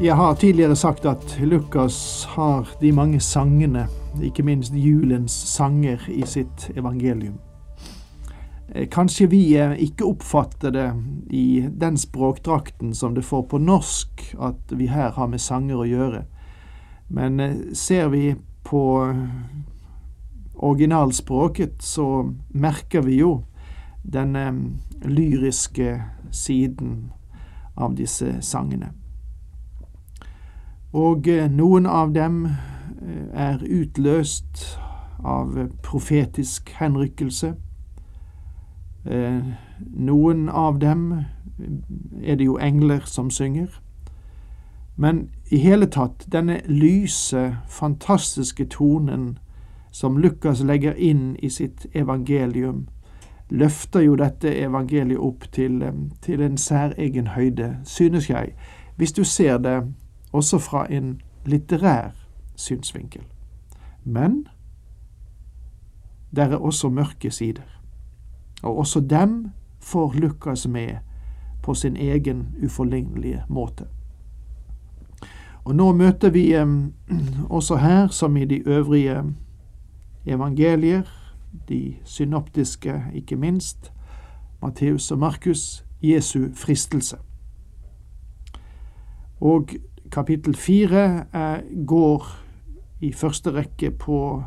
Jeg har tidligere sagt at Lukas har de mange sangene, ikke minst julens sanger, i sitt evangelium. Eh, kanskje vi eh, ikke oppfatter det i den språkdrakten som det får på norsk, at vi her har med sanger å gjøre. Men eh, ser vi på originalspråket, så merker vi jo den lyriske siden av disse sangene. Og eh, noen av dem eh, er utløst av profetisk henrykkelse. Eh, noen av dem er det jo engler som synger. Men i hele tatt, denne lyse, fantastiske tonen som Lukas legger inn i sitt evangelium, løfter jo dette evangeliet opp til, til en særegen høyde, synes jeg, hvis du ser det også fra en litterær synsvinkel. Men der er også mørke sider, og også dem får Lukas med på sin egen uforlignelige måte. Og nå møter vi også her, som i de øvrige evangelier, de synoptiske ikke minst, Matteus og Markus, Jesu fristelse. Og kapittel fire går i første rekke på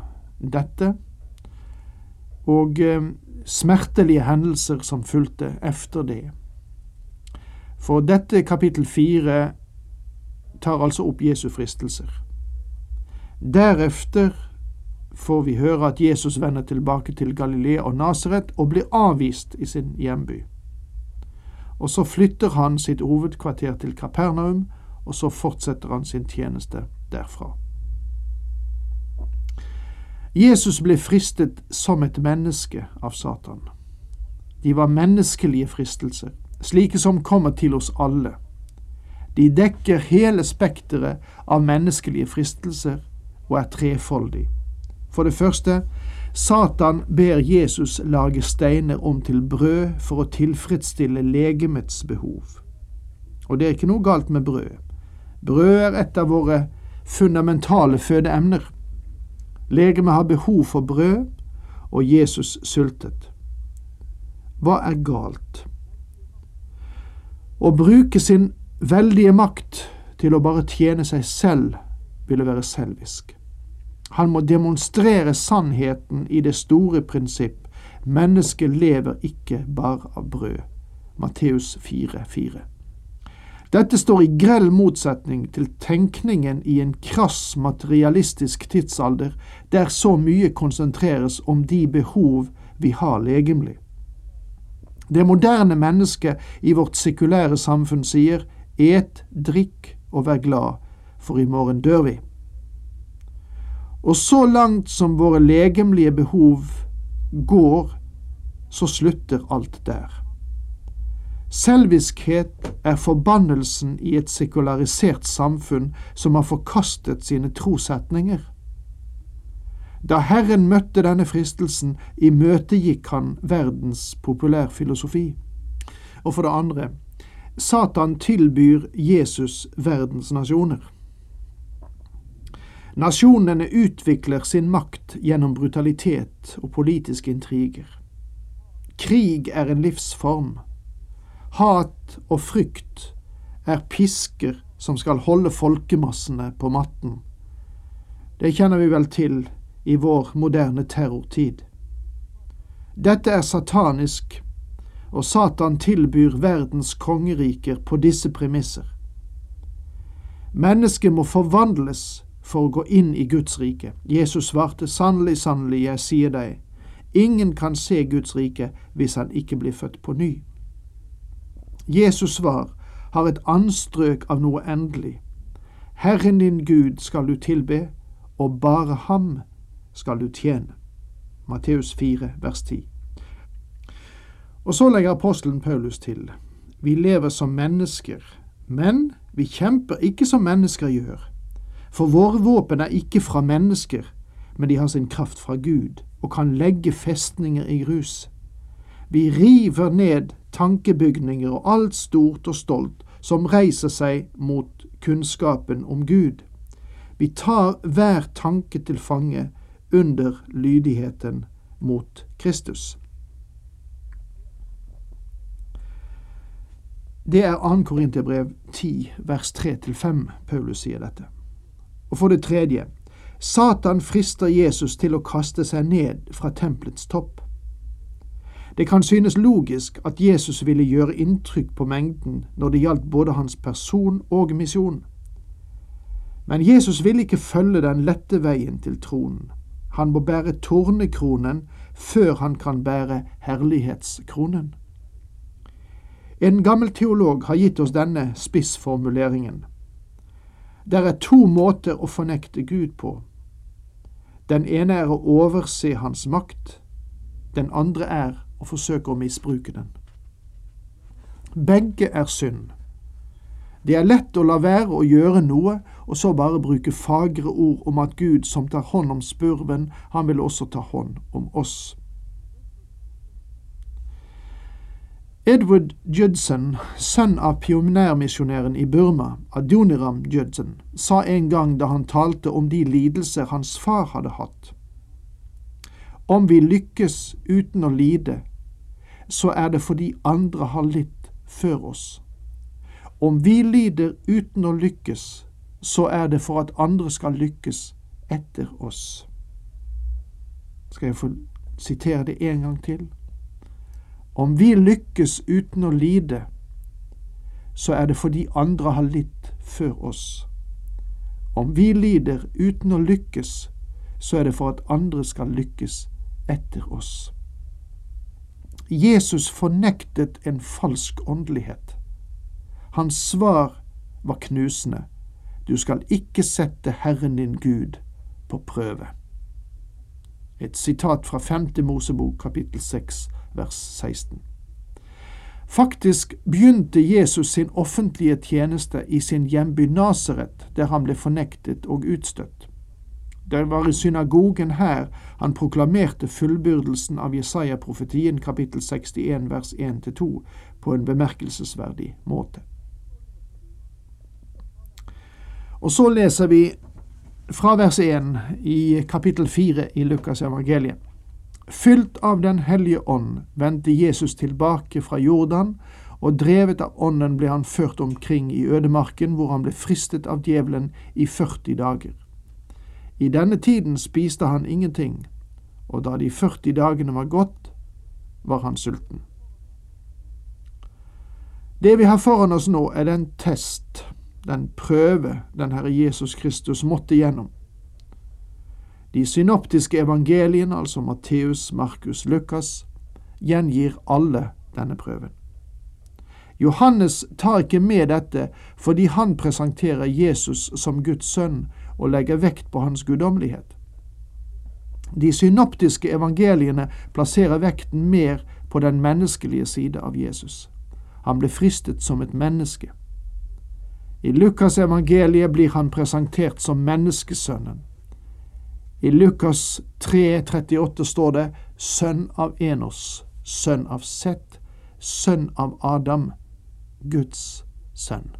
dette, og eh, smertelige hendelser som fulgte efter det. For dette kapittel fire tar altså opp Jesu fristelser. Deretter får vi høre at Jesus vender tilbake til Galilea og Nasaret og blir avvist i sin hjemby. Og så flytter han sitt hovedkvarter til Kapernaum, og så fortsetter han sin tjeneste derfra. Jesus ble fristet som et menneske av Satan. De var menneskelige fristelser, slike som kommer til oss alle. De dekker hele spekteret av menneskelige fristelser og er trefoldig. For det første, Satan ber Jesus lage steiner om til brød for å tilfredsstille legemets behov. Og det er ikke noe galt med brød. Brød er et av våre fundamentale fødeemner. Legemet har behov for brød, og Jesus sultet. Hva er galt? Å bruke sin veldige makt til å bare tjene seg selv ville være selvisk. Han må demonstrere sannheten i det store prinsipp. Mennesket lever ikke bare av brød. Matteus 4,4. Dette står i grell motsetning til tenkningen i en krass materialistisk tidsalder, der så mye konsentreres om de behov vi har legemlig. Det moderne mennesket i vårt sekulære samfunn sier et, drikk og vær glad, for i morgen dør vi. Og så langt som våre legemlige behov går, så slutter alt der. Selviskhet er forbannelsen i et sekularisert samfunn som har forkastet sine trossetninger. Da Herren møtte denne fristelsen, imøtegikk han verdens populærfilosofi. Og for det andre, Satan tilbyr Jesus verdens nasjoner. Nasjonene utvikler sin makt gjennom brutalitet og politiske intriger. Krig er en livsform Hat og frykt er pisker som skal holde folkemassene på matten. Det kjenner vi vel til i vår moderne terrortid. Dette er satanisk, og Satan tilbyr verdens kongeriker på disse premisser. Mennesket må forvandles for å gå inn i Guds rike. Jesus svarte, sannelig, sannelig, jeg sier deg, ingen kan se Guds rike hvis han ikke blir født på ny. Jesus svar, har et anstrøk av noe endelig. Herren din Gud skal du tilbe, og bare ham skal du tjene. Matteus 4, vers 10. Og så legger apostelen Paulus til, vi lever som mennesker, men vi kjemper ikke som mennesker gjør. For våre våpen er ikke fra mennesker, men de har sin kraft fra Gud og kan legge festninger i grus. Vi river ned tankebygninger og alt stort og stolt som reiser seg mot kunnskapen om Gud. Vi tar hver tanke til fange under lydigheten mot Kristus. Det er 2. Korinterbrev 10, vers 3-5 Paulus sier dette. Og for det tredje, Satan frister Jesus til å kaste seg ned fra tempelets topp. Det kan synes logisk at Jesus ville gjøre inntrykk på mengden når det gjaldt både hans person og misjon. Men Jesus ville ikke følge den lette veien til tronen. Han må bære tornekronen før han kan bære herlighetskronen. En gammel teolog har gitt oss denne spissformuleringen. Der er to måter å fornekte Gud på. Den ene er å overse Hans makt, den andre er å forsøker å misbruke den. Begge er synd. Det er lett å la være å gjøre noe, og så bare bruke fagre ord om at Gud som tar hånd om spurven, han vil også ta hånd om oss. Edward Judson, sønn av pionermisjonæren i Burma, Adoniram Judson, sa en gang da han talte om de lidelser hans far hadde hatt. Om vi lykkes uten å lide, så er det fordi andre har litt før oss. Om vi lider uten å lykkes, så er det for at andre skal lykkes etter oss. Skal jeg få sitere det en gang til? Om vi lykkes uten å lide, så er det fordi andre har litt før oss. Om vi lider uten å lykkes, så er det for at andre skal lykkes etter oss. Jesus fornektet en falsk åndelighet. Hans svar var knusende. Du skal ikke sette Herren din Gud på prøve. Et sitat fra 5. Mosebok kapittel 6 vers 16. Faktisk begynte Jesus sin offentlige tjeneste i sin hjemby Nasaret, der han ble fornektet og utstøtt. Det var i synagogen her han proklamerte fullbyrdelsen av Jesaja-profetien kapittel 61 vers 1-2 på en bemerkelsesverdig måte. Og så leser vi fra vers 1 i kapittel 4 i Lukas evangeliet. Fylt av Den hellige ånd vendte Jesus tilbake fra Jordan, og drevet av ånden ble han ført omkring i ødemarken, hvor han ble fristet av djevelen i 40 dager. I denne tiden spiste han ingenting, og da de 40 dagene var gått, var han sulten. Det vi har foran oss nå, er den test, den prøve den Herre Jesus Kristus måtte gjennom. De synoptiske evangeliene, altså Matteus, Markus, Lukas, gjengir alle denne prøven. Johannes tar ikke med dette fordi han presenterer Jesus som Guds sønn og legger vekt på hans guddommelighet. De synoptiske evangeliene plasserer vekten mer på den menneskelige side av Jesus. Han ble fristet som et menneske. I Lukas evangeliet blir han presentert som menneskesønnen. I Lukas 3,38 står det sønn av Enos, sønn av Seth, sønn av Adam, Guds sønn.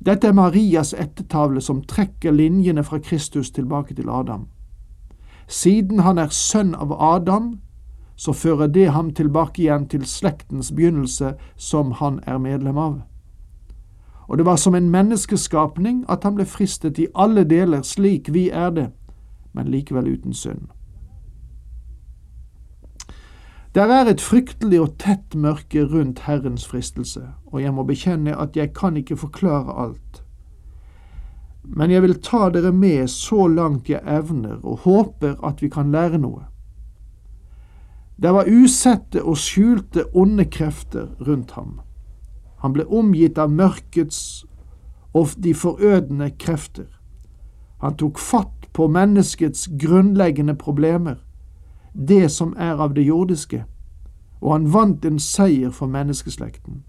Dette er Marias ettertavle som trekker linjene fra Kristus tilbake til Adam. Siden han er sønn av Adam, så fører det ham tilbake igjen til slektens begynnelse som han er medlem av. Og det var som en menneskeskapning at han ble fristet i alle deler slik vi er det, men likevel uten synd. Der er et fryktelig og tett mørke rundt Herrens fristelse, og jeg må bekjenne at jeg kan ikke forklare alt. Men jeg vil ta dere med så langt jeg evner, og håper at vi kan lære noe. Det var usette og skjulte onde krefter rundt ham. Han ble omgitt av mørkets og de forødende krefter. Han tok fatt på menneskets grunnleggende problemer, det som er av det jordiske, og han vant en seier for menneskeslekten.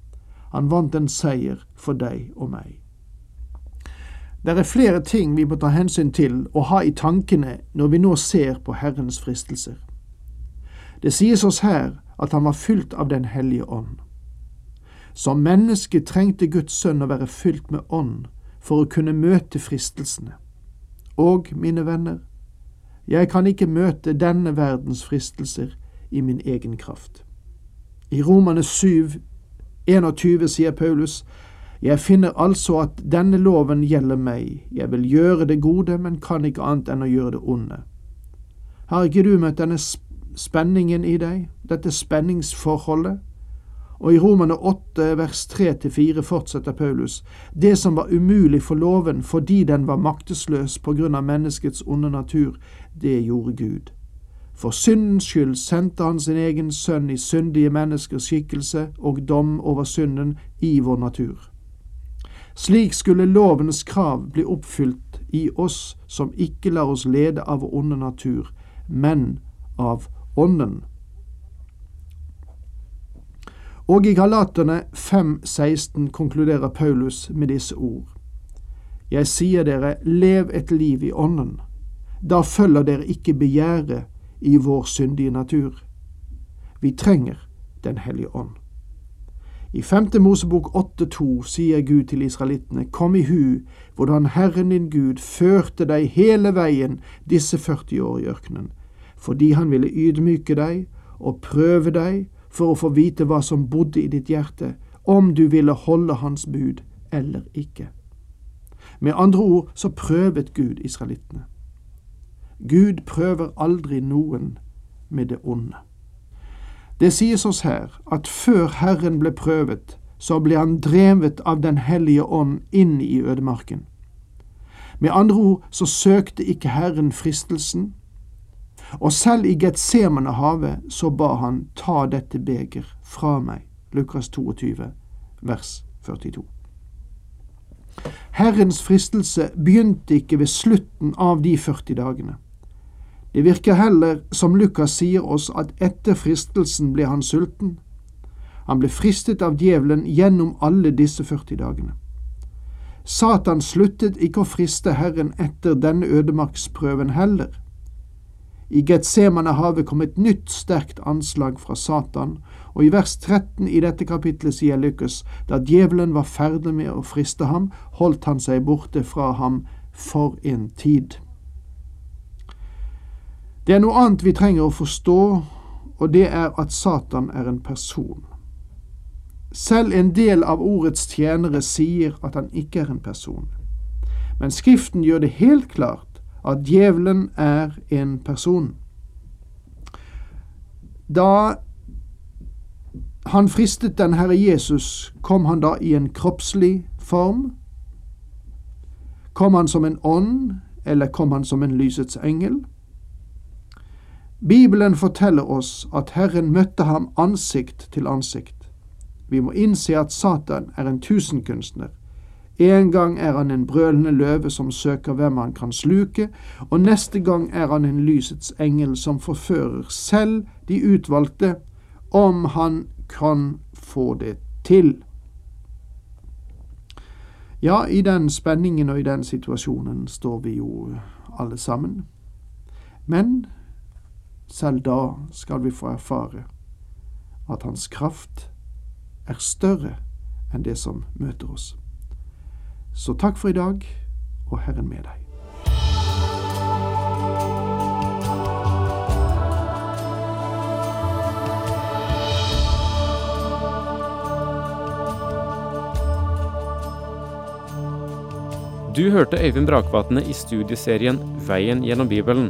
Han vant en seier for deg og meg. Det er flere ting vi må ta hensyn til og ha i tankene når vi nå ser på Herrens fristelser. Det sies oss her at han var fylt av Den hellige ånd. Som menneske trengte Guds sønn å være fylt med ånd for å kunne møte fristelsene. Og, mine venner, jeg kan ikke møte denne verdens fristelser i min egen kraft. I Romane 7, 21 sier Paulus, jeg finner altså at denne loven gjelder meg, jeg vil gjøre det gode, men kan ikke annet enn å gjøre det onde. Har ikke du møtt denne spenningen i deg, dette spenningsforholdet? Og i Romane 8 vers 3-4 fortsetter Paulus, det som var umulig for loven fordi den var maktesløs på grunn av menneskets onde natur, det gjorde Gud. For syndens skyld sendte han sin egen sønn i syndige menneskers skikkelse og dom over synden i vår natur. Slik skulle lovens krav bli oppfylt i oss som ikke lar oss lede av vår onde natur, men av Ånden. Og i Galaterne 5,16 konkluderer Paulus med disse ord. Jeg sier dere, lev et liv i Ånden. Da følger dere ikke begjæret i vår syndige natur. Vi trenger Den hellige ånd. I femte Mosebok 8,2 sier Gud til israelittene, Kom i hu hvordan Herren din Gud førte deg hele veien disse 40 år i ørkenen, fordi han ville ydmyke deg og prøve deg for å få vite hva som bodde i ditt hjerte, om du ville holde hans bud eller ikke. Med andre ord så prøvet Gud israelittene. Gud prøver aldri noen med det onde. Det sies oss her at før Herren ble prøvet, så ble han drevet av Den hellige ånd inn i ødemarken. Med andre ord så søkte ikke Herren fristelsen, og selv i Getsemanehavet så ba han ta dette beger fra meg. Lukas 22, vers 42. Herrens fristelse begynte ikke ved slutten av de 40 dagene. Det virker heller som Lukas sier oss at etter fristelsen ble han sulten. Han ble fristet av djevelen gjennom alle disse 40 dagene. Satan sluttet ikke å friste Herren etter denne ødemarksprøven heller. I Getsemanehavet kom et nytt sterkt anslag fra Satan, og i vers 13 i dette kapitlet sier Lukas, da djevelen var ferdig med å friste ham, holdt han seg borte fra ham for en tid. Det er noe annet vi trenger å forstå, og det er at Satan er en person. Selv en del av ordets tjenere sier at han ikke er en person. Men Skriften gjør det helt klart at djevelen er en person. Da han fristet den Herre Jesus, kom han da i en kroppslig form? Kom han som en ånd, eller kom han som en lysets engel? Bibelen forteller oss at Herren møtte ham ansikt til ansikt. Vi må innse at Satan er en tusenkunstner, en gang er han en brølende løve som søker hvem han kan sluke, og neste gang er han en lysets engel som forfører selv de utvalgte, om han kan få det til. Ja, i den spenningen og i den situasjonen står vi jo alle sammen. Men selv da skal vi få erfare at hans kraft er større enn det som møter oss. Så takk for i dag, og Herren med deg. Du hørte Øyvind Brakvatne i studieserien Veien gjennom Bibelen.